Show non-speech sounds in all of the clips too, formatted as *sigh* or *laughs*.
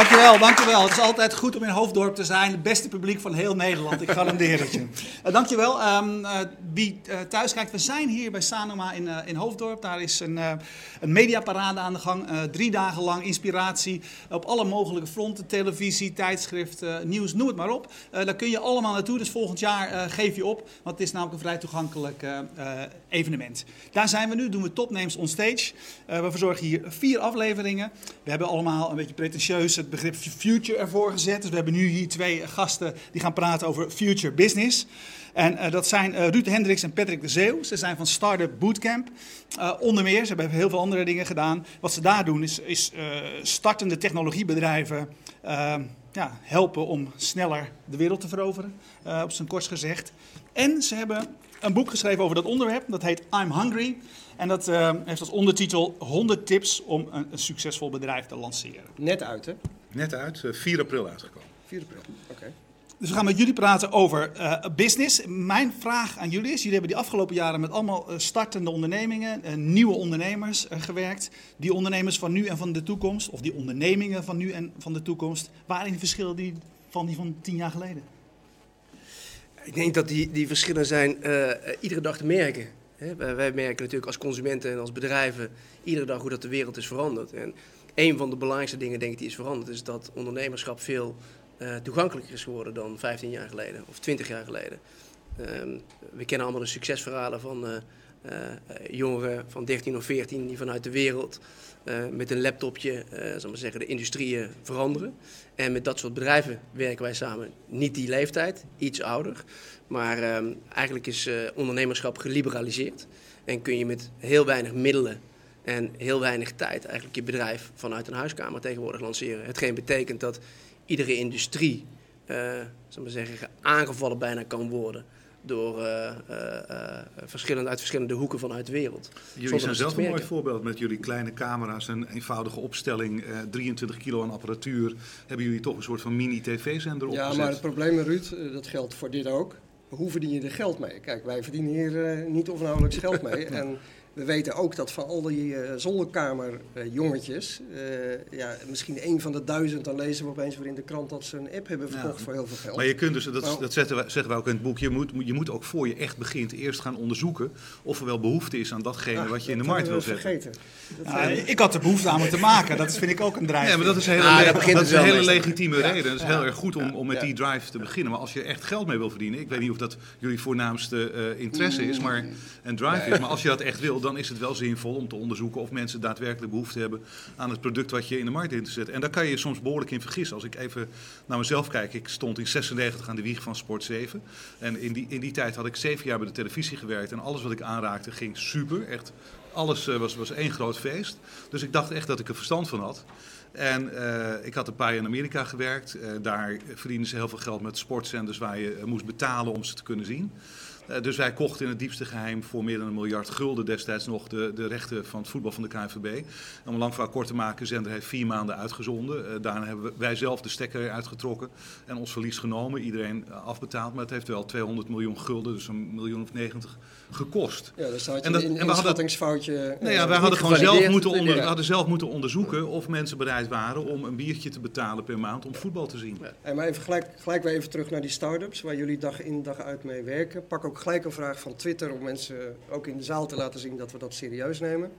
Dankjewel, dankjewel. Het is altijd goed om in Hoofddorp te zijn. Het beste publiek van heel Nederland, ik garandeer het je. Uh, *laughs* dankjewel. Um, uh, wie uh, thuis kijkt, we zijn hier bij Sanoma in, in Hoofddorp. Daar is een, een mediaparade aan de gang. drie dagen lang inspiratie op alle mogelijke fronten. Televisie, tijdschriften, nieuws, noem het maar op. daar kun je allemaal naartoe. Dus volgend jaar geef je op. Want het is namelijk een vrij toegankelijk evenement. Daar zijn we nu, doen we Topnames on Stage. we verzorgen hier vier afleveringen. We hebben allemaal een beetje pretentieus het begrip future ervoor gezet. Dus we hebben nu hier twee gasten die gaan praten over future business. En uh, dat zijn uh, Ruud Hendricks en Patrick de Zeeuw. Ze zijn van Startup Bootcamp. Uh, onder meer, ze hebben heel veel andere dingen gedaan. Wat ze daar doen is, is startende technologiebedrijven ja, helpen om sneller de wereld te veroveren, op zijn kort gezegd. En ze hebben een boek geschreven over dat onderwerp. Dat heet I'm Hungry. En dat uh, heeft als ondertitel 100 tips om een, een, succesvol bedrijf te lanceren. Net uit, hè? Net uit, 4 uh, april uitgekomen. 4 april, oké. Okay. Dus we gaan met jullie praten over uh, business. Mijn vraag aan jullie is: jullie hebben die afgelopen jaren met allemaal startende ondernemingen, nieuwe ondernemers gewerkt. Die ondernemers van nu en van de toekomst, of die ondernemingen van nu en van de toekomst, waarin verschillen die van die van tien jaar geleden? Ik denk dat die, die verschillen zijn uh, iedere dag te merken. Hè? Wij, merken natuurlijk als consumenten en als bedrijven iedere dag hoe dat de wereld is veranderd. En een van de belangrijkste dingen denk ik die is veranderd is dat ondernemerschap veel uh, toegankelijker is geworden dan 15 jaar geleden of 20 jaar geleden. Ehm, we kennen allemaal de succesverhalen van jongeren van 13 of 14 die vanuit de wereld uh, met een laptopje uh, maar zeggen, de industrieën veranderen. En met dat soort bedrijven werken wij samen. Niet die leeftijd, iets ouder. Maar uh, eigenlijk is uh, ondernemerschap geliberaliseerd. En kun je met heel weinig middelen en heel weinig tijd eigenlijk je bedrijf vanuit een huiskamer tegenwoordig lanceren. Hetgeen betekent dat iedere industrie, maar zeggen, aangevallen bijna kan worden door uh, uh, verschillende, uit verschillende hoeken vanuit de wereld. Jullie zijn zelf een mooi voorbeeld met jullie kleine camera's en eenvoudige opstelling, 23 kilo aan apparatuur. Hebben jullie toch een soort van mini-tv-zender opgezet? Ja, maar het probleem, Ruud, dat geldt voor dit ook. Hoe verdien je er geld mee? Kijk, wij verdienen hier niet of nauwelijks geld mee. *laughs* en we weten ook dat van al die uh, zolderkamerjongetjes, uh, uh, ja, misschien één van de duizend, dan lezen we opeens weer in de krant dat ze een app hebben verkocht ja. voor heel veel geld. Maar je kunt dus, dat, dat zetten wij, zeggen wij ook in het boek, je moet, je moet ook voor je echt begint eerst gaan onderzoeken of er wel behoefte is aan datgene wat je in de markt wil zetten. Vergeten. Ja, ik had er behoefte aan om te maken, dat vind ik ook een drive. Ja, maar dat is een hele, ah, dat dat is een hele legitieme reden. Het is heel erg goed om, om met die drive te beginnen. Maar als je echt geld mee wil verdienen, ik weet niet of dat jullie voornaamste interesse is maar, en drive is, maar als je dat echt dan is het wel zinvol om te onderzoeken of mensen daadwerkelijk behoefte hebben aan het product wat je in de markt in te zetten. En daar kan je soms behoorlijk in vergissen. Als ik even naar mezelf kijk, ik stond in 96 aan de wieg van Sport 7. En in die, in die tijd had ik zeven jaar bij de televisie gewerkt en alles wat ik aanraakte ging super. Echt, alles was, was één groot feest. Dus ik dacht echt dat ik er verstand van had. En uh, ik had een paar jaar in Amerika gewerkt. Uh, daar verdienen ze heel veel geld met sportzenders waar je moest betalen om ze te kunnen zien. Uh, dus wij kochten in het diepste geheim voor meer dan een miljard gulden destijds nog de, de rechten van het voetbal van de KNVB. Om een lang verhaal kort te maken, de zender heeft vier maanden uitgezonden. Uh, daarna hebben wij zelf de stekker uitgetrokken en ons verlies genomen. Iedereen afbetaald, maar het heeft wel 200 miljoen gulden, dus een miljoen of 90 gekost. Ja, dus had je en dat, een inschattingsfoutje. Nou ja, wij hadden gewoon zelf moeten, onder, ja. hadden zelf moeten onderzoeken of mensen bereid waren om een biertje te betalen per maand om voetbal te zien. Ja. En maar even gelijk, gelijk weer even terug naar die start-ups waar jullie dag in dag uit mee werken. Pak ook gelijk een vraag van Twitter om mensen ook in de zaal te laten zien dat we dat serieus nemen.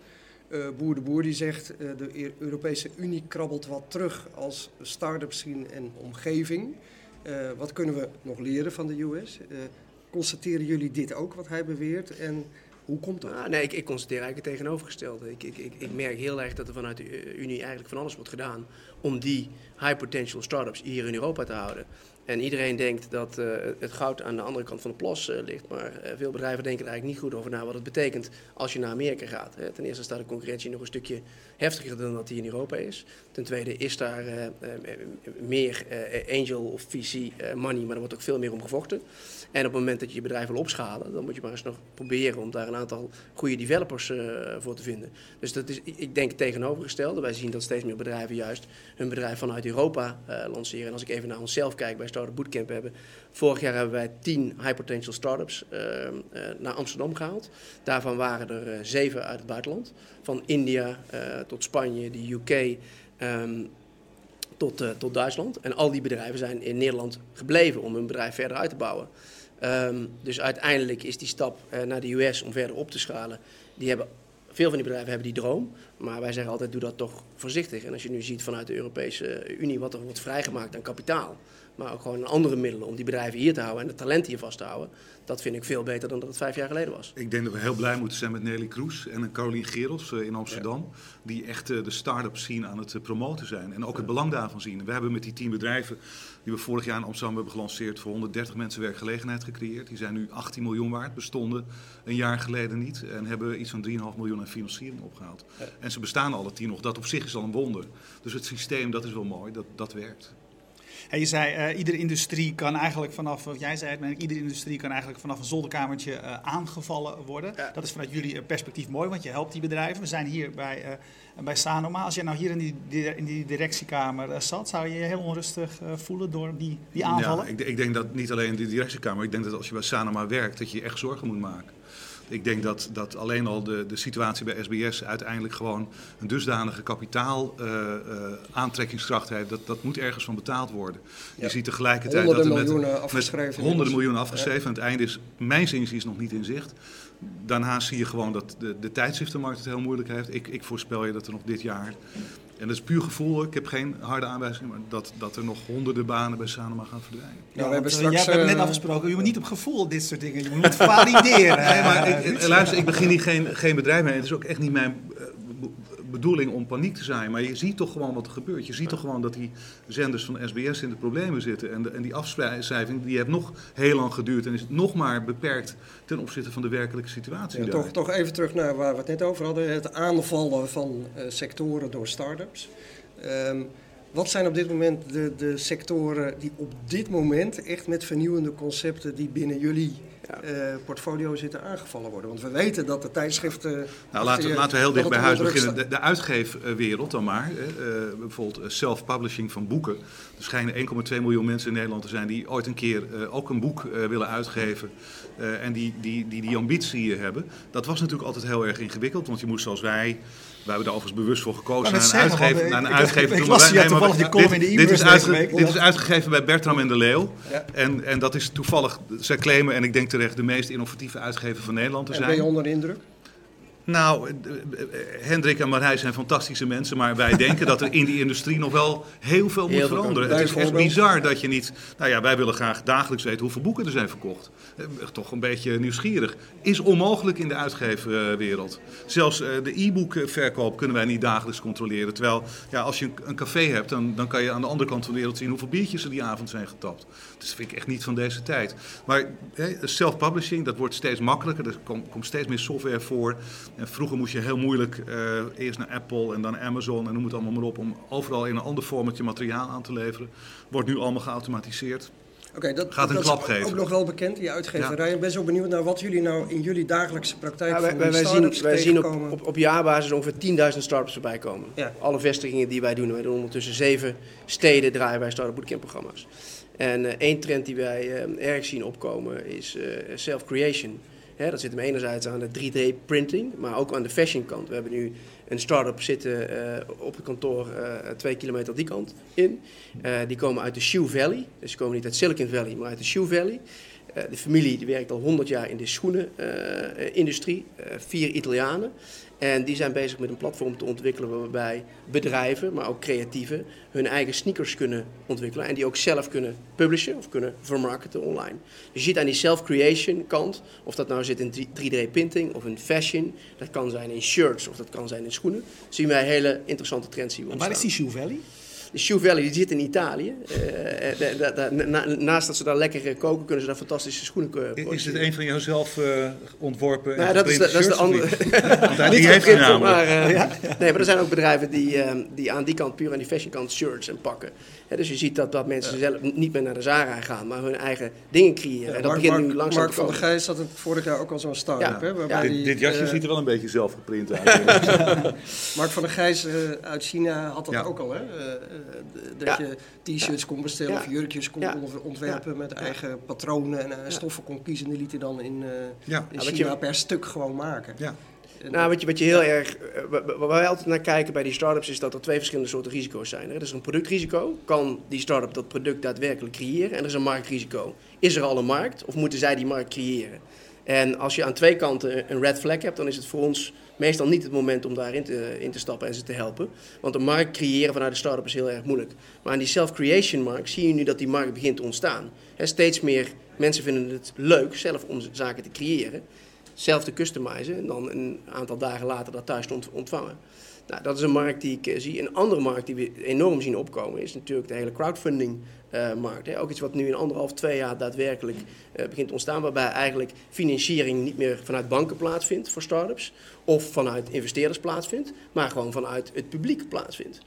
Uh, Boer de Boer die zegt uh, de Europese Unie krabbelt wat terug als start-up scene en omgeving. Uh, wat kunnen we nog leren van de US? constateren jullie dit ook, wat hij beweert? En hoe komt dat? Ah, nee, ik, ik, constateer eigenlijk het tegenovergestelde. Ik, ik, ik, merk heel erg dat er vanuit de Unie eigenlijk van alles wordt gedaan om die high potential startups hier in Europa te houden. En iedereen denkt dat uh, het goud aan de andere kant van de plas uh, ligt. Maar uh, veel bedrijven denken er eigenlijk niet goed over na wat het betekent als je naar Amerika gaat. Hè. Ten eerste staat de concurrentie nog een stukje heftiger dan dat die in Europa is. Ten tweede is daar meer angel of VC money, maar er wordt ook veel meer om gevochten. En op het moment dat je je bedrijf wil opschalen, dan moet je maar eens nog proberen om daar een aantal goede developers voor te vinden. Dus dat is, ik denk het tegenovergestelde. Wij zien dat steeds meer bedrijven juist hun bedrijf vanuit Europa lanceren. En als ik even naar onszelf kijk bij Startup Bootcamp hebben. Vorig jaar hebben wij 10 high potential startups uh, naar Amsterdam gehaald. Daarvan waren er uh, zeven uit het buitenland. Van India tot Spanje, de UK, um, tot, tot Duitsland. En al die bedrijven zijn in Nederland gebleven om hun bedrijf verder uit te bouwen. Ehm, dus uiteindelijk is die stap naar de US om verder op te schalen. Die hebben, veel van die bedrijven hebben die droom. Maar wij zeggen altijd, doe dat toch voorzichtig. En als je nu ziet vanuit de Europese Unie wat er wordt vrijgemaakt aan kapitaal maar ook gewoon andere middelen om die bedrijven hier te houden en het talent hier vast te houden. Dat vind ik veel beter dan dat het vijf jaar geleden was. Ik denk dat we heel blij moeten zijn met Nelly Kroes en Caroline Gerels eh, in Amsterdam. Die echt eh, de start-up zien aan het eh, promoten zijn. En ook het belang daarvan zien. We hebben met die tien bedrijven die we vorig jaar in Amsterdam hebben gelanceerd voor 130 mensen werkgelegenheid gecreëerd. Die zijn nu 18 miljoen waard, bestonden een jaar geleden niet. En hebben iets van 3,5 miljoen aan financiering opgehaald. En ze bestaan alle tien nog. Dat op zich is al een wonder. Dus het systeem, dat is wel mooi, dat, dat werkt. En je zei, uh, iedere industrie kan eigenlijk vanaf, wat jij zei, het, iedere industrie kan eigenlijk vanaf een zolderkamertje uh, aangevallen worden. Dat is vanuit jullie perspectief mooi, want je helpt die bedrijven. We zijn hier bij, uh, bij Sanoma. Als je nou hier in die, in die directiekamer zat, zou je je heel onrustig voelen door die, die aanvallen? Ja, ik, ik, denk dat niet alleen in die directiekamer, ik denk dat als je bij Sanoma werkt, dat je je echt zorgen moet maken. Ik denk dat, dat alleen al de, de situatie bij SBS uiteindelijk gewoon een dusdanige kapitaal uh, uh, aantrekkingskracht heeft. Dat, dat moet ergens van betaald worden. Je ziet tegelijkertijd dat er met, miljoenen afgeschreven met honderden miljoenen afgeschreven. Ja. En het einde is, mijn is nog niet in zicht. Daarnaast zie je gewoon dat de, de tijdschriftenmarkt het heel moeilijk heeft. Ik, ik voorspel je dat er nog dit jaar en dat is puur gevoel. Ik heb geen harde aanwijzing, maar dat, dat er nog honderden banen bij Sanoma gaan verdwijnen. Ja, we hebben straks, jij, we hebben net afgesproken, je moet niet op gevoel dit soort dingen. Je moet *laughs* valideren. nee, maar ik, luister, ik begin hier geen, geen bedrijf mee. Het is ook echt niet mijn bedoeling om paniek te zijn. Maar je ziet toch gewoon wat er gebeurt. Je ziet toch gewoon dat die zenders van SBS in de problemen zitten. En, de, en die afschrijving die heeft nog heel lang geduurd. En is nog maar beperkt ten opzichte van de werkelijke situatie. Ja, toch, toch even terug naar waar we het net over hadden. Het aanvallen van uh, sectoren door start-ups. Um, wat zijn op dit moment de, de sectoren die op dit moment echt met vernieuwende concepten die binnen jullie uh, portfolio zitten aangevallen worden? Want we weten dat de tijdschriften. Nou, laten, we, laten we heel dicht bij huis beginnen. De, de, uitgeefwereld dan maar. Uh, bijvoorbeeld self-publishing van boeken. Er schijnen 1,2 miljoen mensen in Nederland te zijn die ooit een keer ook een boek willen uitgeven. en die die, die die ambitie hebben. Dat was natuurlijk altijd heel erg ingewikkeld, want je moest zoals wij. Wij hebben er overigens bewust voor gekozen naar een uitgever. Naar een uitgever ik, ik, las je toevallig die column in de dit, is uitge, dit is uitgegeven bij Bertram en de Leeuw. Ja. En, en dat is toevallig, zij claimen, en ik denk terecht, de meest innovatieve uitgever van Nederland te zijn. En ben je onder de indruk? Nou, eh, eh, Hendrik en Marij zijn fantastische mensen, maar wij denken dat er in die industrie nog wel heel veel moet veranderen. Het is echt bizar dat je niet. Nou ja, wij willen graag dagelijks weten hoeveel boeken er zijn verkocht. Eh, toch een beetje nieuwsgierig. Is onmogelijk in de uitgeefwereld. Zelfs de e-bookverkoop kunnen wij niet dagelijks controleren. Terwijl, ja, als je een café hebt, dan, dan kan je aan de andere kant van de wereld zien hoeveel biertjes er die avond zijn getapt. Dus dat vind ik echt niet van deze tijd. Maar self-publishing, dat wordt steeds makkelijker. Er komt steeds meer software voor. En vroeger moest je heel moeilijk uh, eerst naar Apple en dan Amazon en noem het allemaal maar op om overal in een ander formatje materiaal aan te leveren. Wordt nu allemaal geautomatiseerd. Oké, dat, Gaat een dat klap is geven. ook nog wel bekend, die uitgeverij. Ja. Ik ben zo benieuwd naar wat jullie nou in jullie dagelijkse praktijk ja, wij, wij, wij zien, wij zien op, op, op, jaarbasis ongeveer 10.000 startups erbij komen. Ja. Alle vestigingen die wij doen, wij doen ondertussen zeven steden draaien wij start-up bootcamp programma's. En uh, één trend die wij uh, erg zien opkomen is uh, self-creation dat zit hem enerzijds aan de 3D-printing, maar ook aan de fashion kant. We hebben nu een start-up zitten uh, op het kantoor uh, twee kilometer die kant in. Uh, die komen uit de Shoe Valley, dus die komen niet uit Silicon Valley, maar uit de Shoe Valley. De familie die werkt al 100 jaar in de schoenenindustrie, vier Italianen. En die zijn bezig met een platform te ontwikkelen waarbij bedrijven, maar ook creatieven, hun eigen sneakers kunnen ontwikkelen. En die ook zelf kunnen publishen of kunnen vermarkten online. Dus je ziet aan die self-creation kant, of dat nou zit in 3D-printing of in fashion, dat kan zijn in shirts of dat kan zijn in schoenen, zien wij hele interessante trends zien Waar is die Shoe Valley? De Shoe Valley die zit in Italië. Uh, naast dat ze daar lekker koken, kunnen ze daar fantastische schoenen kopen. Is het een van jouzelf uh, ontworpen nou, dat, is de, dat is de andere. *laughs* die heeft naam. Maar, ja? Nee, maar er zijn ook bedrijven die, die aan die kant, puur aan die fashion kant, shirts en pakken. Dus je ziet dat, dat mensen zelf niet meer naar de Zara gaan, maar hun eigen dingen creëren. Ja, en dat Mark, begint nu langzaam Mark van der Gijs had het vorig jaar ook al zo'n start-up. Ja. Dit, dit, jasje ziet er wel een beetje zelf geprint uit. *laughs* Mark van der Gijs uit China had dat ook al. Hè? dat je t-shirts kon bestellen of jurkjes kon ontwerpen met eigen patronen en stoffen kon kiezen. Die liet hij dan in, in China per stuk gewoon maken. Ja. Nou, wat je, wat je heel erg. eh, Waar wij altijd naar kijken bij die start-ups is dat er twee verschillende soorten risico's zijn. Er is een productrisico. Kan die start-up dat product daadwerkelijk creëren? En er is een marktrisico. Is er al een markt of moeten zij die markt creëren? En als je aan twee kanten een red flag hebt, dan is het voor ons meestal niet het moment om daarin te, in te stappen en ze te helpen. Want een markt creëren vanuit de start-up is heel erg moeilijk. Maar aan die self-creation markt zie je nu dat die markt begint te ontstaan. Hè, steeds meer mensen vinden het leuk zelf om zaken te creëren zelf te customizen en dan een aantal dagen later dat thuis te ont- ontvangen. Nou, dat is een markt die ik eh, zie. Een andere markt die we enorm zien opkomen is natuurlijk de hele crowdfunding eh. Ook iets wat nu in anderhalf, twee jaar daadwerkelijk eh, begint te ontstaan, waarbij eigenlijk financiering niet meer vanuit banken plaatsvindt voor start-ups of vanuit investeerders plaatsvindt, maar gewoon vanuit het publiek plaatsvindt.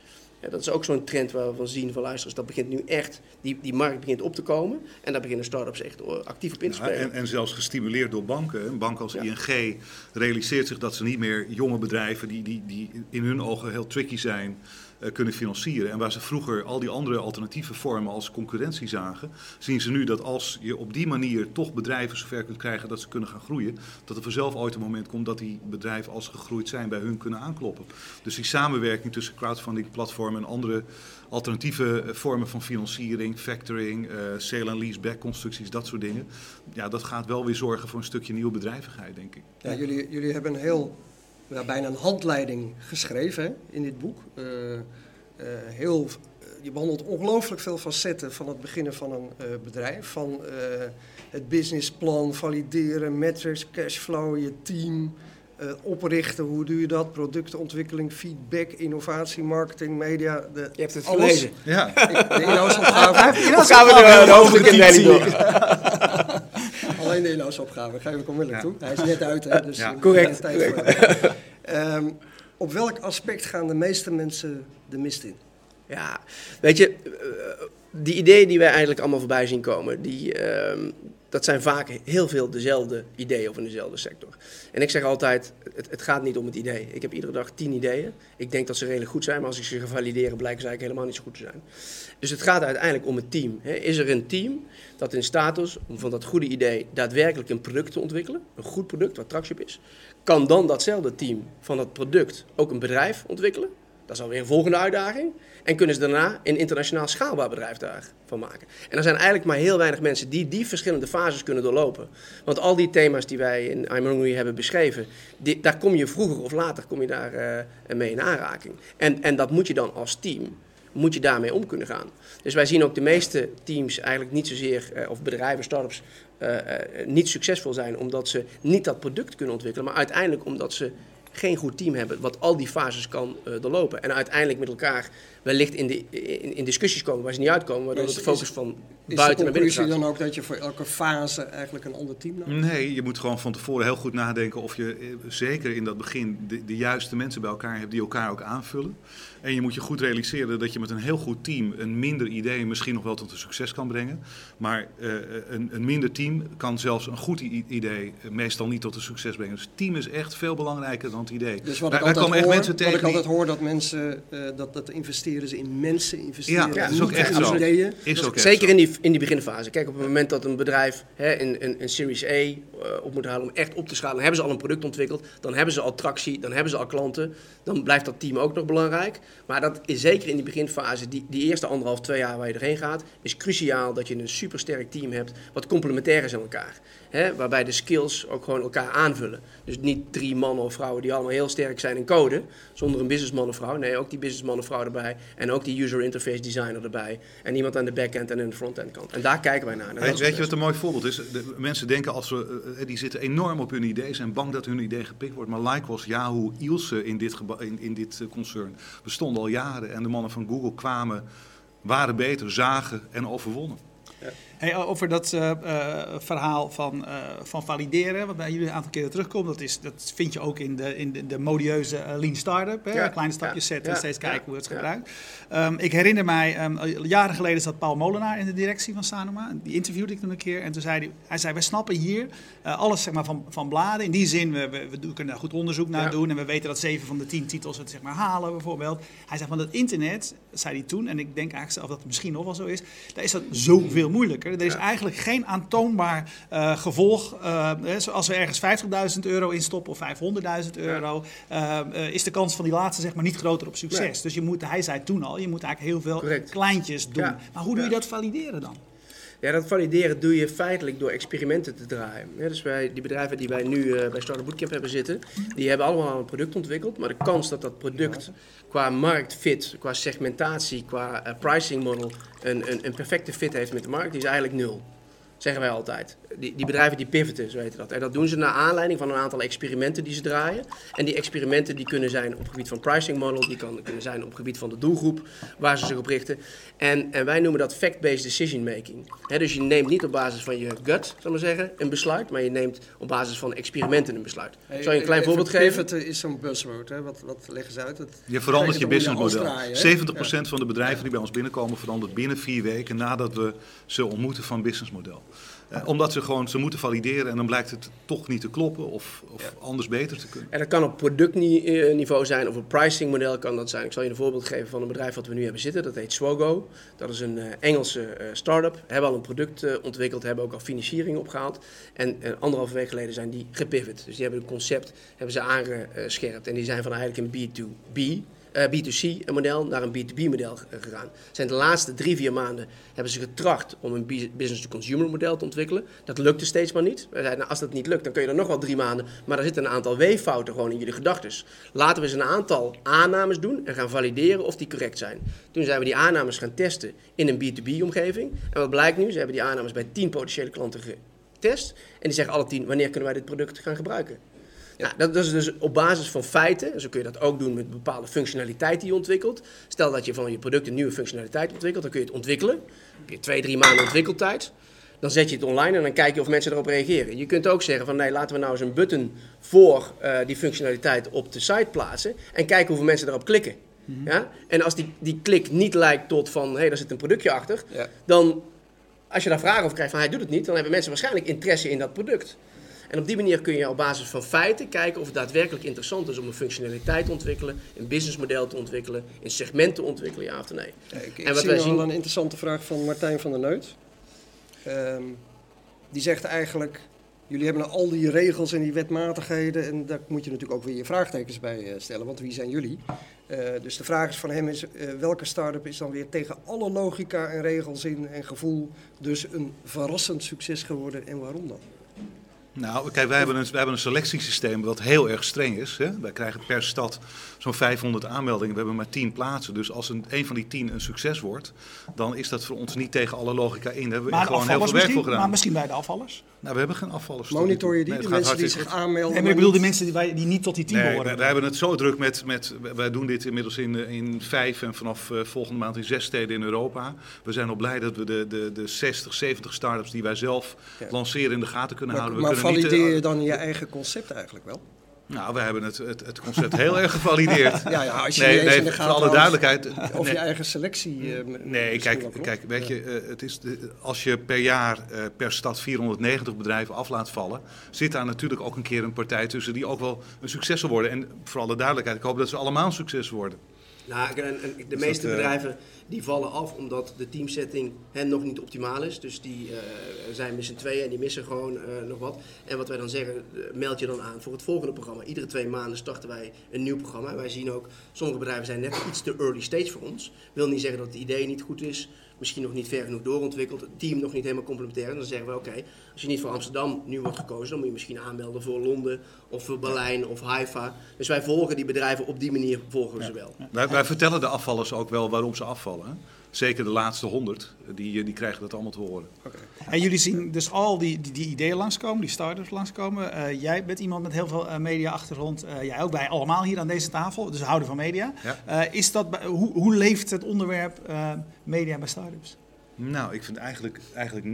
Ja, dat is ook zo'n trend waar we van zien van luisteraars. Dat begint nu echt, die, die markt begint op te komen. En daar beginnen start-ups echt eh, actief op in te Ja, spelen. en, en zelfs gestimuleerd door banken. Een bank als Ja. ING realiseert zich dat ze niet meer jonge bedrijven die, die, die in hun ogen heel tricky zijn, kunnen financieren. En waar ze vroeger al die andere alternatieve vormen als concurrentie zagen, zien ze nu dat als je op die manier toch bedrijven zover kunt krijgen dat ze kunnen gaan groeien, dat er vanzelf ooit een moment komt dat die bedrijven als gegroeid zijn bij hun kunnen aankloppen. Dus die samenwerking tussen crowdfunding platformen en andere alternatieve eh, vormen van financiering, factoring, eh, sale en leaseback constructies, dat soort dingen. Ja, dat gaat wel weer zorgen voor een stukje nieuwe bedrijvigheid, denk ik. Ja, jullie, jullie hebben een heel, ja, bijna een handleiding geschreven hè, in dit boek. Eh, eh, heel, je behandelt ongelooflijk veel facetten van het beginnen van een eh, bedrijf. Van eh, het businessplan, valideren, metrics, cashflow, je team, eh, oprichten, hoe doe je dat, productontwikkeling, feedback, innovatie, marketing, media. De, Je hebt het alles. gelezen. Ja, De inhoudsopgave. Of gaan we de, de hoofdelijke door? *laughs* *laughs* Alleen de inhoudsopgave, geef ik onmiddellijk Ja. toe. Hij is net uit, hè, dus Ja. er Correct, tijd voor. *laughs* Ehm, op welk aspect gaan de meeste mensen de mist in? Ja, weet je, eh, die ideeën die wij eigenlijk allemaal voorbij zien komen, die, ehm, dat zijn vaak heel veel dezelfde ideeën of in dezelfde sector. En ik zeg altijd, het, het gaat niet om het idee. Ik heb iedere dag tien ideeën. Ik denk dat ze redelijk goed zijn, maar als ik ze ga valideren, blijken ze eigenlijk helemaal niet zo goed te zijn. Dus het gaat uiteindelijk om het team. Is er een team dat in staat is om van dat goede idee daadwerkelijk een product te ontwikkelen, een goed product waar tractie is, kan dan datzelfde team van dat product ook een bedrijf ontwikkelen? Dat is alweer een volgende uitdaging. En kunnen ze daarna een internationaal schaalbaar bedrijf daarvan maken. En er zijn eigenlijk maar heel weinig mensen die die verschillende fases kunnen doorlopen. Want al die thema's die wij in I'm Hungry hebben beschreven, daar kom je vroeger of later kom je daar, eh, mee in aanraking. En, en dat moet je dan als team, moet je daarmee om kunnen gaan. Dus wij zien ook de meeste teams eigenlijk niet zozeer, eh, of bedrijven, startups, eh, niet succesvol zijn omdat ze niet dat product kunnen ontwikkelen, maar uiteindelijk omdat ze geen goed team hebben wat al die fases kan eh, doorlopen. En uiteindelijk met elkaar wellicht in, de, in, in discussies komen waar ze niet uitkomen, waardoor Is- het de focus is- van Is buiten naar binnen conclusie gaat. dan ook dat je voor elke fase eigenlijk een ander team nodig hebt? Nee, je moet gewoon van tevoren heel goed nadenken of je eh, zeker in dat begin de, de juiste mensen bij elkaar hebt die elkaar ook aanvullen. En je moet je goed realiseren dat je met een heel goed team een minder idee misschien nog wel tot een succes kan brengen. Maar eh, een, een minder team kan zelfs een goed idee meestal niet tot een succes brengen. Dus het team is echt veel belangrijker dan het idee. Dus wat Wij- ik wij altijd komen echt hoor, mensen wat tegen ik altijd hoor dat mensen, eh, dat, dat investeren ze in mensen, investeren Ja, dat is ook echt in zo. ideeën. Is ook echt Zeker zo. in die, in die beginfase. Kijk, op het moment dat een bedrijf hè, een, een, een Series A eh, op moet halen om echt op te schalen, dan hebben ze al een product ontwikkeld, dan hebben ze al tractie, dan hebben ze al klanten, dan blijft dat team ook nog belangrijk. Maar dat is zeker in die beginfase, die, die eerste anderhalf, twee jaar waar je erheen gaat, is cruciaal dat je een supersterk team hebt wat complementair is aan elkaar. Hè, waarbij de skills ook gewoon elkaar aanvullen. Dus niet drie mannen of vrouwen die allemaal heel sterk zijn in code, zonder een businessman of vrouw. Nee, ook die businessman of vrouw erbij. En ook die user interface designer erbij. En iemand aan de backend en aan de frontend kant. En daar kijken wij naar. En Weet, je wat een mooi voorbeeld is? De, mensen denken als we, eh, die zitten enorm op hun idee, zijn bang dat hun idee gepikt wordt. Maar Lycos, Yahoo, Ilse in dit, in, in dit eh, concern bestonden al jaren. En de mannen van Google kwamen, waren beter, zagen en overwonnen. Hey, over dat eh, eh, verhaal van, eh, van valideren, wat bij jullie een aantal keren terugkomt, dat, is, dat vind je ook in de, in de, de modieuze lean startup. Hè? Ja, Kleine stapjes ja, zetten, ja, steeds kijken hoe het gebruikt. Ehm, ik herinner mij, ehm, jaren geleden zat Paul Molenaar in de directie van Sanoma. Die interviewde ik toen een keer. En toen zei hij, hij zei, wij snappen hier alles zeg maar, van, van bladen. In die zin, we, we, we kunnen daar goed onderzoek naar doen. En we weten dat zeven van de tien titels het zeg maar, halen bijvoorbeeld. Hij zegt, van het internet, zei hij toen, en ik denk eigenlijk zelf dat het misschien nog wel zo is, daar is dat zoveel moeilijker. Er is eigenlijk geen aantoonbaar uh, gevolg. Uh, als we ergens 50.000 euro in stoppen of 500.000 euro, uh, is de kans van die laatste zeg maar niet groter op succes. Dus je moet, hij zei toen al, je moet eigenlijk heel veel Correct. kleintjes doen. Maar hoe doe je dat valideren dan? Ja, dat valideren doe je feitelijk door experimenten te draaien. dus wij, die bedrijven die wij nu uh, bij Startup Bootcamp hebben zitten, die hebben allemaal een product ontwikkeld. Maar de kans dat dat product qua marktfit, qua segmentatie, qua uh, pricing model een, een, een perfecte fit heeft met de markt, die is eigenlijk nul zeggen wij altijd. Die, die bedrijven die pivoten, zo weten dat. En dat doen ze naar aanleiding van een aantal experimenten die ze draaien. En die experimenten die kunnen zijn op het gebied van pricing model, die kan, kunnen zijn op het gebied van de doelgroep waar ze zich op richten. En, en wij noemen dat fact-based decision making. dus je neemt niet op basis van je gut, zal maar zeggen, een besluit, maar je neemt op basis van experimenten een besluit. Hey, Zal je een klein voorbeeld geven? Pivoten is zo'n buzzword, hè? Wat, wat leggen ze uit? je verandert je businessmodel. 70% van de bedrijven die bij ons binnenkomen verandert binnen vier weken nadat we ze ontmoeten van businessmodel. Uh, omdat ze gewoon ze moeten valideren en dan blijkt het toch niet te kloppen of, of anders beter te kunnen. En dat kan op productniveau zijn of een pricing model kan dat zijn. Ik zal je een voorbeeld geven van een bedrijf wat we nu hebben zitten. Dat heet Swogo. Dat is een uh, Engelse uh, start-up. Hebben al een product ontwikkeld, hebben ook al financiering opgehaald. En anderhalve week geleden zijn die gepivot. Dus die hebben het concept hebben ze aangescherpt. En die zijn van eigenlijk een B2B uh, B2C model naar een B2B model gegaan. Zijn de laatste drie, vier maanden hebben ze getracht om een business-to-consumer model te ontwikkelen. Dat lukte steeds maar niet. We zeiden, nou, als dat niet lukt, dan kun je er nog wel drie maanden. Maar er zitten een aantal weeffouten gewoon in jullie gedachten. Laten we eens een aantal aannames doen en gaan valideren of die correct zijn. Toen zijn we die aannames gaan testen in een B2B-omgeving. En wat blijkt nu? Ze hebben die aannames bij tien potentiële klanten getest. En die zeggen alle tien, wanneer kunnen wij dit product gaan gebruiken? Ja. Nou, dat, is dus op basis van feiten. Zo kun je dat ook doen met bepaalde functionaliteit die je ontwikkelt. Stel dat je van je product een nieuwe functionaliteit ontwikkelt, dan kun je het ontwikkelen. Dan heb je twee, drie maanden ontwikkeltijd. Dan zet je het online en dan kijk je of mensen erop reageren. Je kunt ook zeggen van nee, laten we nou eens een button voor uh, die functionaliteit op de site plaatsen. En kijken hoeveel mensen erop klikken. Mhm. ja? En als die, die klik niet lijkt tot van hé, hey, daar zit een productje achter. Ja. Dan als je daar vragen over krijgt van hij doet het niet, dan hebben mensen waarschijnlijk interesse in dat product. En op die manier kun je op basis van feiten kijken of het daadwerkelijk interessant is om een functionaliteit te ontwikkelen, een businessmodel te ontwikkelen, een segment te ontwikkelen, ja of nee. ik, en wat zie wij zien... een interessante vraag van Martijn van der Neut. Ehm, die zegt eigenlijk, jullie hebben al die regels en die wetmatigheden en daar moet je natuurlijk ook weer je vraagtekens bij eh, stellen, want wie zijn jullie? Uh, dus de vraag is van hem is, uh, welke start-up is dan weer tegen alle logica en regels in en gevoel dus een verrassend succes geworden en waarom dan? Nou, kijk, wij hebben, een, wij hebben een selectiesysteem wat heel erg streng is. Hè? Wij krijgen per stad zo'n 500 aanmeldingen. We hebben maar 10 plaatsen. Dus als een, een van die 10 een succes wordt, dan is dat voor ons niet tegen alle logica in. Daar hebben we gewoon heel veel werk voor gedaan. Maar misschien bij de afvallers? Nou, we hebben geen afvallers. Monitor je die, de mensen die zich aanmelden? Nee, maar ik bedoel de mensen die, die niet tot die 10 nee, behoren. Wij, hebben het zo druk met, met wij doen dit inmiddels in, in vijf en vanaf uh, volgende maand in zes steden in Europa. We zijn al blij dat we de, de, de 60, 70 start-ups die wij zelf lanceren in de gaten kunnen houden. We maar valideer je dan je eigen concept eigenlijk wel? Nou, we hebben het, het, het concept heel erg gevalideerd. Ja, ja, als je nee, nee, in de voor alle duidelijkheid. Of je eigen selectie. Uh, nee, kijk, kijk weet je, het is de, als je per jaar uh, per stad 490 bedrijven af laat vallen, zit daar natuurlijk ook een keer een partij tussen die ook wel een succes zal worden. En voor alle duidelijkheid, ik hoop dat ze allemaal een succes worden. Nou, de dus meeste bedrijven die vallen af omdat de teamsetting hen nog niet optimaal is. Dus die uh, zijn met z'n tweeën en die missen gewoon uh, nog wat. En wat wij dan zeggen, meld je dan aan voor het volgende programma. Iedere twee maanden starten wij een nieuw programma. Wij zien ook, sommige bedrijven zijn net iets te early stage voor ons. Wil niet zeggen dat het idee niet goed is misschien nog niet ver genoeg doorontwikkeld, het team nog niet helemaal complementair. En dan zeggen we, oké, als je niet voor Amsterdam nu wordt gekozen, dan moet je misschien aanmelden voor Londen of voor Berlijn of Haifa. Dus wij volgen die bedrijven op die manier, volgen we ze wel. Wij, wij, vertellen de afvallers ook wel waarom ze afvallen. Zeker de laatste honderd, die, die krijgen dat allemaal te horen. Okay. En jullie zien dus al die, die, die ideeën langskomen, die start-ups langskomen. Uh, jij bent iemand met heel veel uh, media-achtergrond. Uh, jij ook, wij allemaal hier aan deze tafel, dus houden van media. is dat, hoe, hoe leeft het onderwerp media bij start-ups? Nou, ik vind eigenlijk, eigenlijk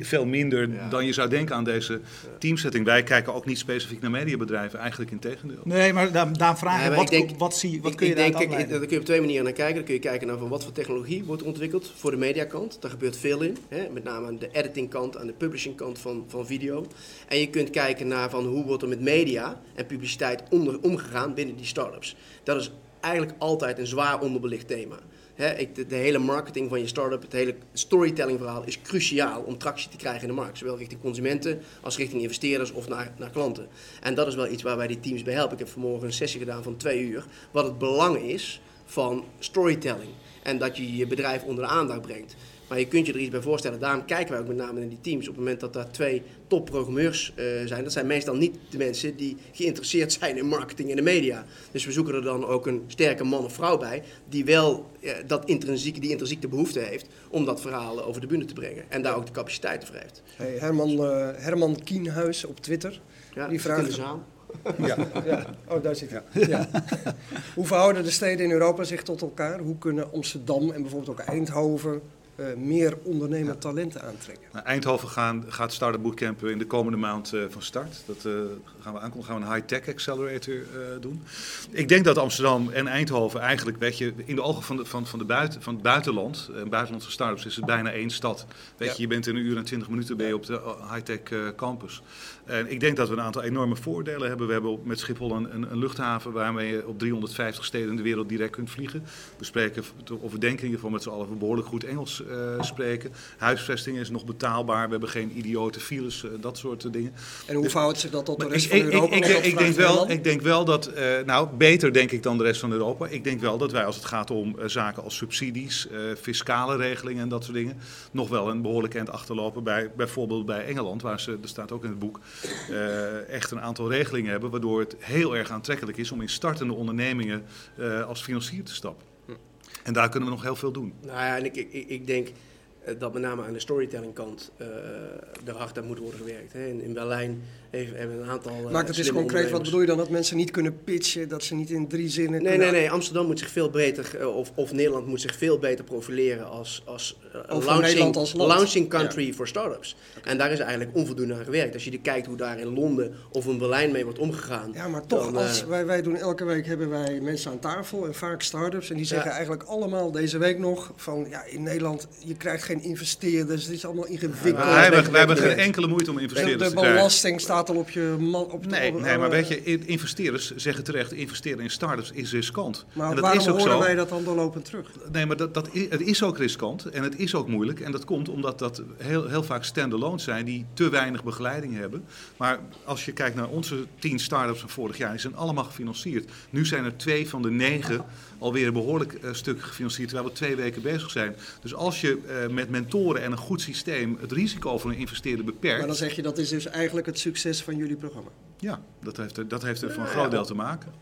veel minder dan je zou denken aan deze teamsetting. Wij kijken ook niet specifiek naar mediabedrijven, eigenlijk in tegendeel. Nee, maar daar, daar vraag je, wat, denk, wat, zie, wat ik, kun je daar denk, ik, Daar kun je op twee manieren naar kijken. Dan kun je kijken naar van wat voor technologie wordt ontwikkeld voor de mediakant. Daar gebeurt veel in, hè? met name aan de editingkant, aan de publishingkant van, van video. En je kunt kijken naar van hoe wordt er met media en publiciteit onder, omgegaan binnen die startups. Dat is eigenlijk altijd een zwaar onderbelicht thema ik, de, hele marketing van je start-up, het hele storytelling verhaal is cruciaal om tractie te krijgen in de markt. Zowel richting consumenten als richting investeerders of naar, naar klanten. En dat is wel iets waar wij die teams bij helpen. Ik heb vanmorgen een sessie gedaan van twee uur. Wat het belang is van storytelling. En dat je je bedrijf onder de aandacht brengt. Maar je kunt je er iets bij voorstellen. Daarom kijken wij ook met name in die teams. Op het moment dat daar twee topprogrammeurs uh, zijn, dat zijn meestal niet de mensen die geïnteresseerd zijn in marketing en de media. Dus we zoeken er dan ook een sterke man of vrouw bij die wel uh, dat intrinsieke, die intrinsieke behoefte heeft om dat verhaal over de bühne te brengen. En daar ook de capaciteit voor heeft. Hey, Herman, uh, Herman Kienhuis op Twitter. Ja, die vraagt. Ja. *laughs* ja. Oh, daar zit hij. Ja. Hoe verhouden de steden in Europa zich tot elkaar? Hoe kunnen Amsterdam en bijvoorbeeld ook Eindhoven uh, meer ondernemend talenten aantrekken. Nou, Eindhoven gaan, gaat Startup Bootcamp in de komende maand uh, van start. Dat uh, gaan we aankomen. gaan we een high-tech accelerator doen. Ik denk dat Amsterdam en Eindhoven eigenlijk, weet je, in de ogen van, de, van, van, de buiten, van het buitenland, buitenlandse startups, is het bijna één stad. Weet je, je bent in een uur en twintig minuten ben je op de high-tech campus. En ik denk dat we een aantal enorme voordelen hebben. We hebben met Schiphol een, een, een, luchthaven waarmee je op 350 steden in de wereld direct kunt vliegen. We spreken over denken van met z'n allen behoorlijk goed Engels uh, spreken. Huisvesting is nog betaalbaar. We hebben geen idiote files, uh, dat soort dingen. En hoe verhoudt zich dat tot de rest ik, van Europa? Ik, ik, ik denk, wel, ik denk wel dat, uh, nou beter denk ik dan de rest van Europa. Ik denk wel dat wij als het gaat om zaken als subsidies, fiscale regelingen en dat soort dingen, nog wel een behoorlijk eind achterlopen bij bijvoorbeeld bij Engeland, waar ze, er staat ook in het boek, uh, echt een aantal regelingen hebben, waardoor het heel erg aantrekkelijk is om in startende ondernemingen uh, als financier te stappen. En daar kunnen we nog heel veel doen. Nou ja, en ik, ik, ik denk eh, dat met name aan de storytelling kant uh, aan moet worden gewerkt. Hè. In, in Berlijn hebben een aantal. Uh, Maak het eens concreet, wat bedoel je dan? Dat mensen niet kunnen pitchen, dat ze niet in drie zinnen. Nee, nee, nee. Amsterdam moet zich veel beter, uh, of, of Nederland moet zich veel beter profileren als, als, uh, launching, als launching country ja. for startups. Okay. En daar is eigenlijk onvoldoende aan gewerkt. Als je kijkt hoe daar in Londen of in Berlijn mee wordt omgegaan. Ja, maar toch, dan, als wij, wij doen elke week hebben wij mensen aan tafel en vaak startups. En die zeggen ja. eigenlijk allemaal deze week nog van ja, in Nederland, je krijgt geen investeerders. Het is allemaal ingewikkeld. Ja, wij, hebben, wij hebben geen enkele moeite om investeerders de, te krijgen. De belasting staat staat al op je man. Op nee, op, nee, maar weet je, investeerders zeggen terecht: investeren in start-ups is riskant. Maar en dat waarom is ook horen zo. wij dat dan doorlopend terug? Nee, maar dat, dat, het is ook riskant en het is ook moeilijk. En dat komt omdat dat heel, heel vaak stand-alone zijn die te weinig begeleiding hebben. Maar als je kijkt naar onze tien start-ups van vorig jaar, die zijn allemaal gefinancierd. Nu zijn er twee van de negen alweer een behoorlijk uh, stuk gefinancierd, terwijl we twee weken bezig zijn. Dus als je uh, met mentoren en een goed systeem het risico van een investeerder beperkt. Maar dan zeg je dat is dus eigenlijk het succes van jullie programma. Ja, dat heeft er, dat heeft er voor een groot deel te maken.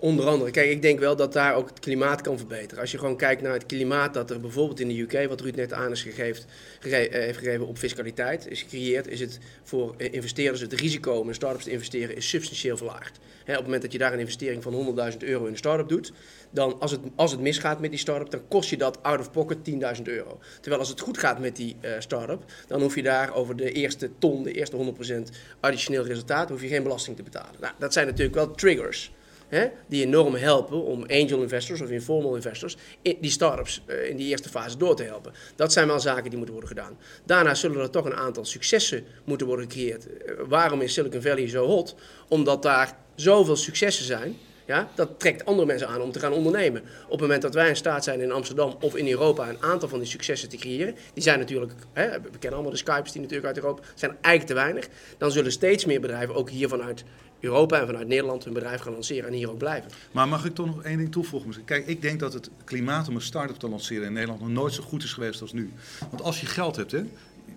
Onder andere. Kijk, ik denk wel dat daar ook het klimaat kan verbeteren. Als je gewoon kijkt naar het klimaat dat er bijvoorbeeld in de UK, wat Ruud net aan is gegeven, gege heeft gegeven op fiscaliteit, is gecreëerd, is het voor investeerders het risico om in start-ups te investeren is substantieel verlaagd. He, op het moment dat je daar een investering van 100.000 euro in een start-up doet, dan als het, als het misgaat met die start-up, dan kost je dat out of pocket 10.000 euro. Terwijl als het goed gaat met die uh, start-up, dan hoef je daar over de eerste ton, de eerste 100% additioneel resultaat, hoef je geen belasting te betalen. Nou, dat zijn natuurlijk wel triggers. Hè, die enorm helpen om angel investors of informal investors in die startups uh, in die eerste fase door te helpen. Dat zijn wel zaken die moeten worden gedaan. Daarna zullen er toch een aantal successen moeten worden gecreëerd. Uh, waarom is Silicon Valley zo hot? Omdat daar zoveel successen zijn ja, dat trekt andere mensen aan om te gaan ondernemen. Op het moment dat wij in staat zijn in Amsterdam of in Europa een aantal van die successen te creëren, die zijn natuurlijk, hè, we kennen allemaal de Skypes die natuurlijk uit Europa zijn eigenlijk te weinig, dan zullen steeds meer bedrijven ook hier vanuit Europa en vanuit Nederland hun bedrijf gaan lanceren en hier ook blijven. Maar mag ik toch nog één ding toevoegen? Kijk, ik denk dat het klimaat om een start-up te lanceren in Nederland nog nooit zo goed is geweest als nu. Want als je geld hebt, hè,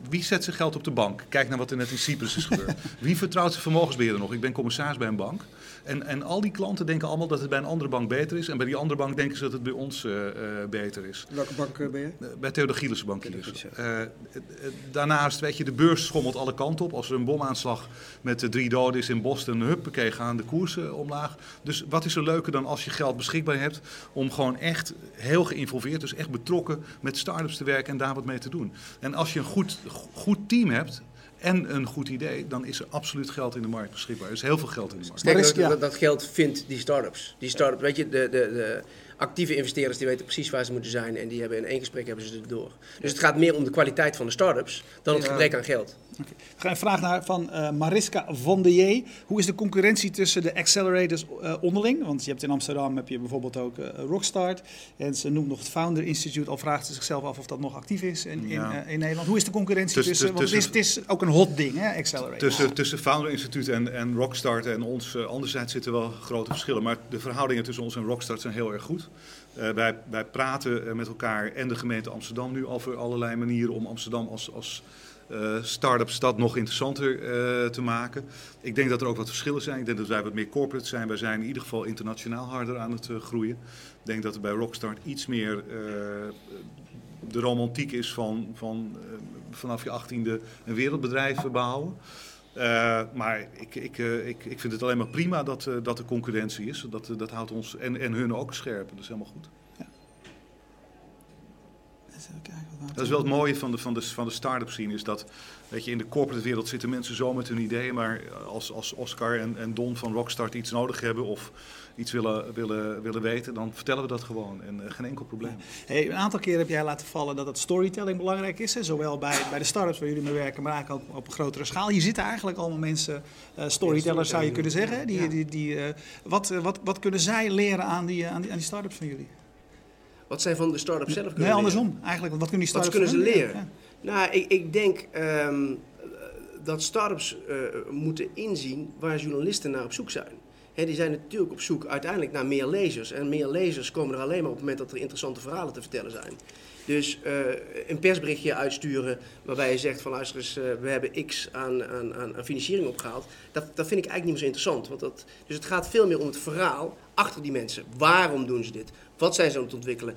wie zet zijn geld op de bank? Kijk naar wat er net in Cyprus is gebeurd. *laughs* Wie vertrouwt zijn vermogensbeheerder nog? Ik ben commissaris bij een bank. En, en al die klanten denken allemaal dat het bij een andere bank beter is. En bij die andere bank denken ze dat het bij ons uh, uh, beter is. Welke bank uh, ben je? bij Theodor Gielissen Bank. daarnaast, weet je, de beurs schommelt alle kanten op. Als er een bomaanslag met de drie doden is in Boston, huppakee, gaan de koersen omlaag. Dus wat is er leuker dan als je geld beschikbaar hebt om gewoon echt heel geïnvolveerd, dus echt betrokken met start-ups te werken en daar wat mee te doen. En als je een goed, goed team hebt, en een goed idee, dan is er absoluut geld in de markt beschikbaar. Er is heel veel geld in de markt. Sterker, dat, dat, geld vindt die start-ups. Die start weet je, de, de, de, actieve investeerders die weten precies waar ze moeten zijn en die hebben in één gesprek hebben ze het door. Dus het gaat meer om de kwaliteit van de start-ups dan het gebrek aan geld. Okay. We gaan een vraag naar van uh, Mariska van de J. Hoe is de concurrentie tussen de accelerators uh, onderling? Want je hebt in Amsterdam heb je bijvoorbeeld ook uh, Rockstart. En ze noemt nog het Founder Institute. Al vraagt ze zichzelf af of dat nog actief is in, ja. in, in, Nederland. Hoe is de concurrentie tussen... tussen want het is, het is, ook een hot ding, hè, Accelerator. Tussen, tussen Founder Institute en, en Rockstart en ons anderzijds zitten wel grote verschillen. Maar de verhoudingen tussen ons en Rockstart zijn heel erg goed. Uh, wij, wij, praten met elkaar en de gemeente Amsterdam nu over allerlei manieren om Amsterdam als, als start-up stad nog interessanter uh, te maken. Ik denk dat er ook wat verschillen zijn. Ik denk dat wij wat meer corporate zijn. Wij zijn in ieder geval internationaal harder aan het uh, groeien. Ik denk dat er bij Rockstart iets meer de romantiek is van, van vanaf je achttiende een wereldbedrijf bouwen. maar ik, ik, ik, ik vind het alleen maar prima dat, dat er concurrentie is. Dat, dat houdt ons en, en hun ook scherp. Dat is helemaal goed. Dat is wel het mooie van de, van de, van de start-up scene, is dat weet je, in de corporate wereld zitten mensen zo met hun ideeën, maar als, als Oscar en, en Don van Rockstart iets nodig hebben of iets willen, willen, willen weten, dan vertellen we dat gewoon en uh, geen enkel probleem. Hey, een aantal keer heb jij laten vallen dat het storytelling belangrijk is, hè? zowel bij, bij de start-ups waar jullie mee werken, maar eigenlijk ook op een grotere schaal. Hier zitten eigenlijk allemaal mensen, uh, storytellers zou je kunnen zeggen. Die, die, die, uh, wat, wat, wat kunnen zij leren aan die, aan die, aan die start-ups van jullie? Wat zij van de start-up zelf kunnen Nee, andersom eigenlijk. Wat kunnen die start-ups Wat kunnen ze leren? Nou, ik, ik denk um, dat start-ups uh, moeten inzien waar journalisten naar op zoek zijn. He, die zijn natuurlijk op zoek uiteindelijk naar meer lezers. En meer lezers komen er alleen maar op het moment dat er interessante verhalen te vertellen zijn. Dus uh, een persberichtje uitsturen waarbij je zegt van luister eens, uh, we hebben x aan, aan, aan, financiering opgehaald. Dat, dat vind ik eigenlijk niet meer zo interessant. Want dat, dus het gaat veel meer om het verhaal achter die mensen. Waarom doen ze dit? Wat zijn ze aan het ontwikkelen?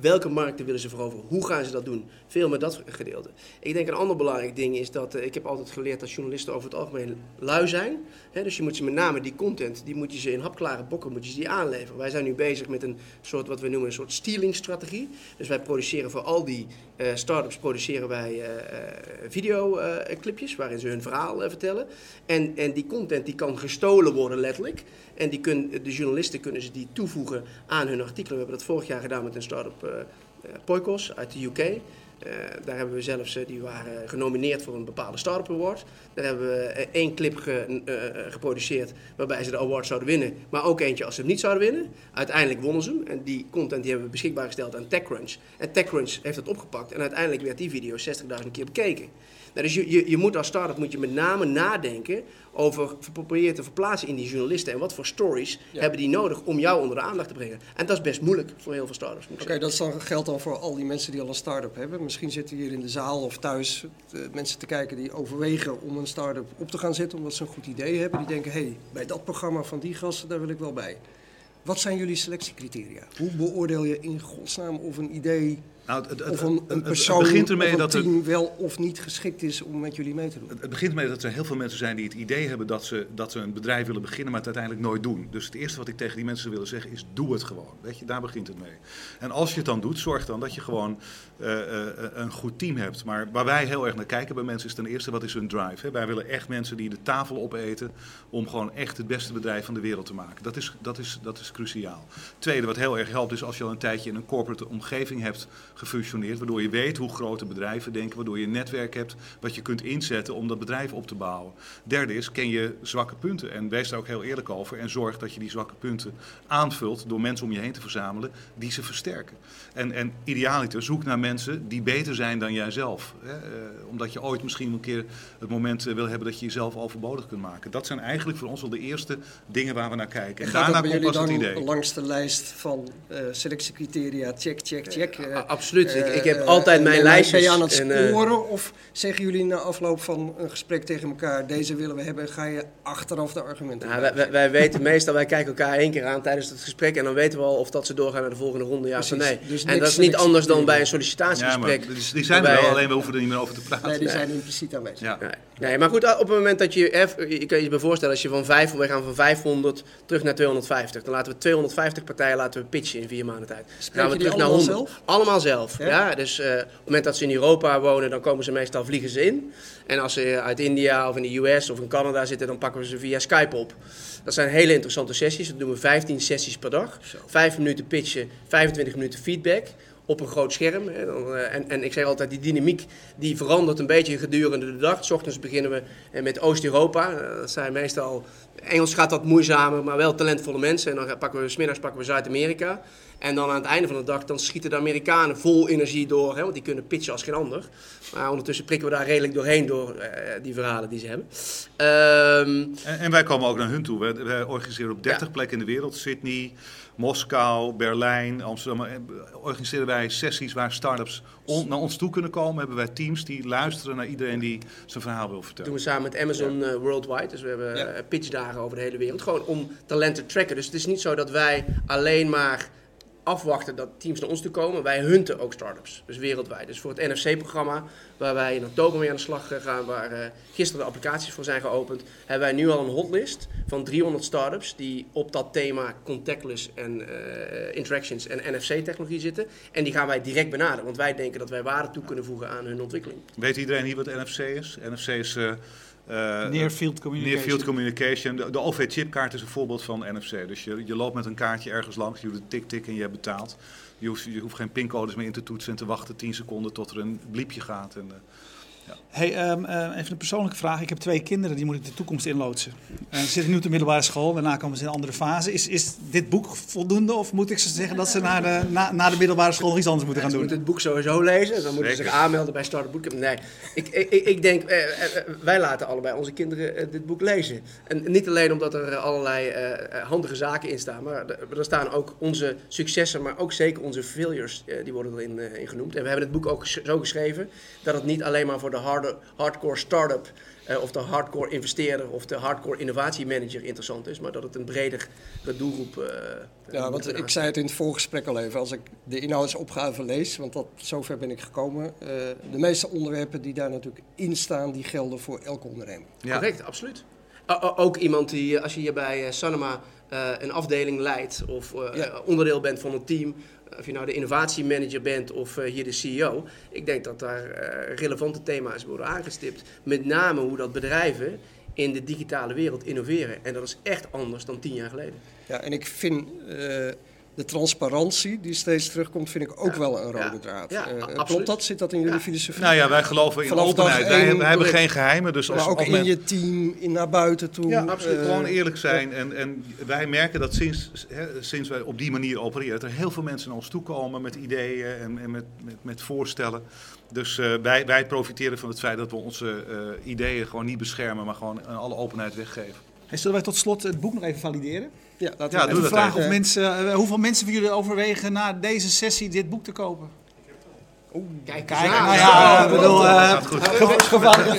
Welke markten willen ze veroveren? Hoe gaan ze dat doen? Veel met dat gedeelte. Ik denk een ander belangrijk ding is dat uh, ik heb altijd geleerd dat journalisten over het algemeen lui zijn. Dus je moet ze met name die content, die moet je ze in hapklare bokken moet je ze die aanleveren. Wij zijn nu bezig met een soort wat we noemen een soort stealing-strategie. Dus wij produceren voor al die uh, start-ups produceren wij uh, videoclipjes waarin ze hun verhaal vertellen. En, en die content die kan gestolen worden letterlijk. En die kun, de journalisten kunnen ze die toevoegen aan hun artikelen. We hebben dat vorig jaar gedaan met een start-up uh, Poikos uit de UK. Uh, daar hebben we zelfs, die waren genomineerd voor een bepaalde Startup Award. Daar hebben we uh, één clip ge, geproduceerd waarbij ze de award zouden winnen. Maar ook eentje als ze hem niet zouden winnen. Uiteindelijk wonnen ze hem. En die content die hebben we beschikbaar gesteld aan TechCrunch. En TechCrunch heeft dat opgepakt. En uiteindelijk werd die video 60.000 keer bekeken. Nou, dus je, je, je moet als start-up moet je met name nadenken over proberen te verplaatsen in die journalisten. En wat voor stories hebben die nodig om jou onder de aandacht te brengen. En dat is best moeilijk voor heel veel start-ups. Oké, dat dan, geldt dan voor al die mensen die al een start-up hebben. Misschien zitten hier in de zaal of thuis mensen te kijken die overwegen om een start-up op te gaan zetten. Omdat ze een goed idee hebben. Die denken, hé, hey, bij dat programma van die gasten, daar wil ik wel bij. Wat zijn jullie selectiecriteria? Hoe beoordeel je in godsnaam of een idee nou, het, het, of een, een persoon het begint ermee of een team dat wel of niet geschikt is om met jullie mee te doen? Het, begint ermee dat er heel veel mensen zijn die het idee hebben dat ze, dat ze een bedrijf willen beginnen, maar het uiteindelijk nooit doen. Dus het eerste wat ik tegen die mensen wil zeggen is, doe het gewoon. Weet je, daar begint het mee. En als je het dan doet, zorg dan dat je gewoon een goed team hebt. Maar waar wij heel erg naar kijken bij mensen is ten eerste, wat is hun drive? Hè? Wij willen echt mensen die de tafel opeten om gewoon echt het beste bedrijf van de wereld te maken. Dat is, dat is, dat is cruciaal. Tweede, wat heel erg helpt, is als je al een tijdje in een corporate omgeving hebt gefunctioneerd, waardoor je weet hoe grote bedrijven denken, waardoor je een netwerk hebt wat je kunt inzetten om dat bedrijf op te bouwen. Derde is, ken je zwakke punten en wees daar ook heel eerlijk over en zorg dat je die zwakke punten aanvult door mensen om je heen te verzamelen die ze versterken. En, en idealiter, zoek naar mensen die beter zijn dan jijzelf. Hè? Uh, omdat je ooit misschien een keer het moment uh, wil hebben dat je jezelf overbodig kunt maken. Dat zijn eigenlijk voor ons wel de eerste dingen waar we naar kijken. En, daarna komt pas het idee. langs de lijst van uh, selectiecriteria, check, check, check. absoluut. ik, ik, heb altijd mijn lijstjes. Ben je aan het sporen of zeggen jullie na afloop van een gesprek tegen elkaar, deze willen we hebben, ga je achteraf de argumenten nou, wij, wij, weten *laughs* meestal, wij kijken elkaar één keer aan tijdens het gesprek en dan weten we al of dat ze doorgaan naar de volgende ronde, ja of nee. Dus en dat is niet anders dan bij een sollicitatiegesprek. Ja, die, die zijn er wel, alleen we hoeven er niet meer over te praten. Nee, die zijn impliciet aanwezig. Ja. Nee. nee. maar goed, op het moment dat je, je kan je je voorstellen, als je van 5, we gaan van 500 terug naar 250. Dan laten we 250 partijen laten we pitchen in vier maanden tijd. Spreek gaan we terug naar 100. Zelf? Allemaal zelf. Ja? Dus op het moment dat ze in Europa wonen, dan komen ze meestal vliegen ze in. En als ze uit India of in de US of in Canada zitten, dan pakken we ze via Skype op. Dat zijn hele interessante sessies. Dat doen we 15 sessies per dag. 5 minuten pitchen, 25 minuten feedback op een groot scherm. Eh, en, en ik zeg altijd, die dynamiek die verandert een beetje gedurende de dag. S ochtends beginnen we eh, met Oost-Europa. Eh, dat zijn meestal, Engels gaat dat moeizamer, maar wel talentvolle mensen. En dan pakken we, smiddags pakken we Zuid-Amerika. En dan aan het einde van de dag, dan schieten de Amerikanen vol energie door. Hè, want die kunnen pitchen als geen ander. Maar ondertussen prikken we daar redelijk doorheen door die verhalen die ze hebben. Ehm, en, en, wij komen ook naar hun toe. Wij, organiseren op 30 plekken in de wereld. Sydney, Moskou, Berlijn, Amsterdam. Eh, organiseren wij sessies waar start-ups naar ons toe kunnen komen. Hebben wij teams die luisteren naar iedereen die zijn verhaal wil vertellen. Dat doen we samen met Amazon eh, Worldwide. Dus we hebben. Eh, pitchdagen over de hele wereld. Gewoon om talenten te tracken. Dus het is niet zo dat wij alleen maar afwachten dat teams naar ons toe komen. Wij hunten ook startups, dus wereldwijd. Dus voor het NFC-programma, waar wij in oktober mee aan de slag gaan, waar uh, gisteren de applicaties voor zijn geopend, hebben wij nu al een hotlist van 300 startups die op dat thema contactless en uh, interactions en NFC-technologie zitten. En die gaan wij direct benaderen, want wij denken dat wij waarde toe kunnen voegen aan hun ontwikkeling. Weet iedereen hier wat NFC is? NFC is... Uh uh, Near Field Communication. Near Field Communication. De, de OV-chipkaart is een voorbeeld van NFC. Dus je, je loopt met een kaartje ergens langs, je doet een tik-tik en je hebt betaald. Je hoeft, je hoeft geen pincodes meer in te toetsen en te wachten 10 seconden tot er een bliepje gaat. En, uh, Hey, um, even een persoonlijke vraag. Ik heb twee kinderen, die moet ik de toekomst inloodsen. Uh, ze zitten nu op de middelbare school, daarna komen ze in een andere fase. Is, is dit boek voldoende of moet ik ze zeggen dat ze naar de, na, na de middelbare school nog iets anders moeten gaan doen? Ze moeten het boek sowieso lezen, dan moeten ze zich aanmelden bij Start Boek. Nee, ik, ik, ik denk, eh, wij laten allebei onze kinderen dit boek lezen. En niet alleen omdat er allerlei handige zaken in staan, maar er, staan ook onze successen, maar ook zeker onze failures, die worden erin in genoemd. En we hebben het boek ook zo geschreven dat het niet alleen maar voor de harde hardcore start-up uh, of de hardcore investeerder of de hardcore innovatiemanager interessant is, maar dat het een bredere doelgroep. Uh, ja, want ik zei het in het voorgesprek al even. Als ik de inhoudsopgave lees, want dat, zover ben ik gekomen. Uh, de meeste onderwerpen die daar natuurlijk in staan, die gelden voor elke ondernemer. Ja. Correct, absoluut. ook iemand die, als je hier bij Sanema een afdeling leidt of onderdeel bent van een team, of je nou de innovatiemanager bent of uh, hier de CEO, ik denk dat daar uh, relevante thema's worden aangestipt. Met name hoe dat bedrijven in de digitale wereld innoveren. En dat is echt anders dan tien jaar geleden. Ja, en ik vind de transparantie die steeds terugkomt, vind ik ook wel een rode draad. Ja, uh, klopt dat? Zit dat in jullie filosofie? Nou ja, wij geloven in Vanaf openheid. Wij, wij hebben geen geheimen. Dus als, maar ook in je team, in naar buiten toe. Ja, absoluut. Uh, gewoon eerlijk zijn. En, en wij merken dat sinds, hè, sinds wij op die manier opereren, dat er heel veel mensen naar ons toe komen met ideeën en, en met, met, met voorstellen. Dus uh, wij, wij profiteren van het feit dat we onze ideeën gewoon niet beschermen, maar gewoon in alle openheid weggeven. Hey, zullen wij tot slot het boek nog even valideren? Ja, laten we ja, even vragen of mensen, uh, hoeveel mensen van jullie overwegen na deze sessie dit boek te kopen? Kijk, kijk. Nou ja, bedoel,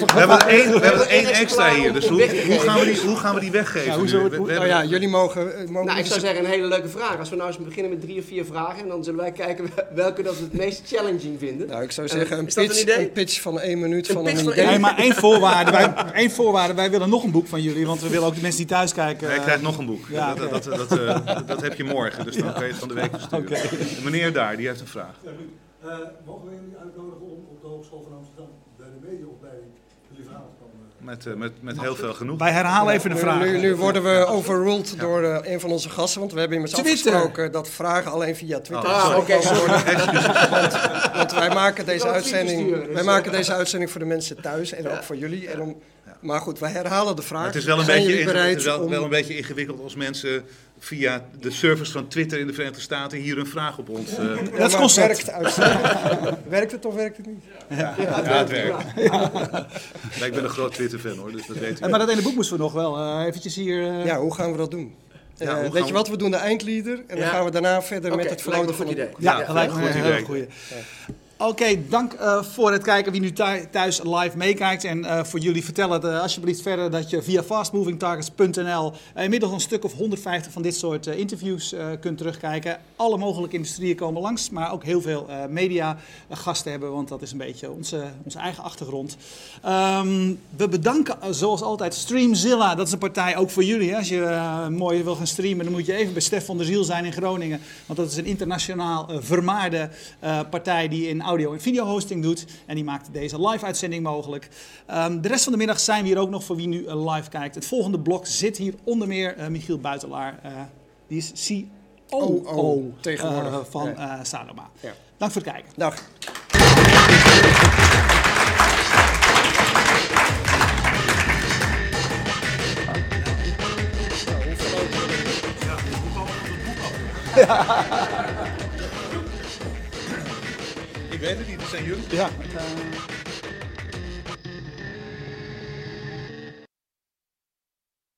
we hebben één, we hebben één extra hier, dus hoe, hoe, gaan we die, hoe gaan we die weggeven? Ja, hoezo het, nou ja, jullie mogen... mogen nou, ik zou zeggen een hele leuke vraag. Als we nou eens beginnen met drie of vier vragen, en dan zullen wij kijken welke dat we het meest challenging vinden. Nou, ik zou zeggen een, pitch, een, een, pitch van één minuut een van een idee. Nee, maar één voorwaarde, wij, *laughs* één voorwaarde, wij willen nog een boek van jullie, want we willen ook de mensen die thuis kijken... Jij krijgt nog een boek. Ja, dat, dat, dat, dat, heb je morgen, dus dan kan je het van de week sturen. Meneer daar, die heeft een vraag. Uh, mogen we jullie uitnodigen om op de Hogeschool van Amsterdam bij de mediaopleiding jullie verhaal te komen? Met, uh, met, met heel veel genoeg. Wij herhalen even de vraag. Nu, nu, worden we overruled ja. door uh, een van onze gasten, want we hebben immers Twitter. afgesproken dat vragen alleen via Twitter oh, ah, okay. want, want, wij maken deze uitzending, wij dus, maken deze uitzending voor de mensen thuis en ook voor jullie. En om, maar goed, wij herhalen de vraag. het is wel een, beetje, het is wel, wel een beetje ingewikkeld als mensen via de service van Twitter in de Verenigde Staten hier een vraag op ons. Uh... Ja, dat is Werkt, *laughs* werkt het of werkt het niet? Ja, ja, ja het werkt. Ja. ik ben een groot Twitter-fan hoor, dus dat weet ik. Maar dat ene boek moesten we nog wel uh, eventjes hier... Uh... Ja, hoe gaan we dat doen? Ja, weet je wat, we doen de eindleader en dan gaan we daarna verder met het verloten van het boek. Ja, gelijk een heel goede. Oké, dank uh, voor het kijken wie nu thuis live meekijkt. En uh, voor jullie vertellen uh, alsjeblieft verder dat je via fastmovingtargets.nl inmiddels een stuk of 150 van dit soort interviews kunt terugkijken. Alle mogelijke industrieën komen langs, maar ook heel veel mediagasten hebben, want dat is een beetje onze, onze eigen achtergrond. Um, we bedanken zoals altijd Streamzilla, dat is een partij ook voor jullie. Hè? Als je mooi wil gaan streamen, dan moet je even bij Stef van der Ziel zijn in Groningen. Want dat is een internationaal vermaarde partij die in audio- en video-hosting doet. En die maakt deze live-uitzending mogelijk. Um, de rest van de middag zijn we hier ook nog voor wie nu uh, live kijkt. Het volgende blok zit hier onder meer uh, Michiel Buitelaar. Uh, die is COO tegenwoordig van Sanoma. Ja. Dank voor het kijken. Dag. Ja. *laughs* *laughs* Ik weet het niet, dat zijn jullie. Ja.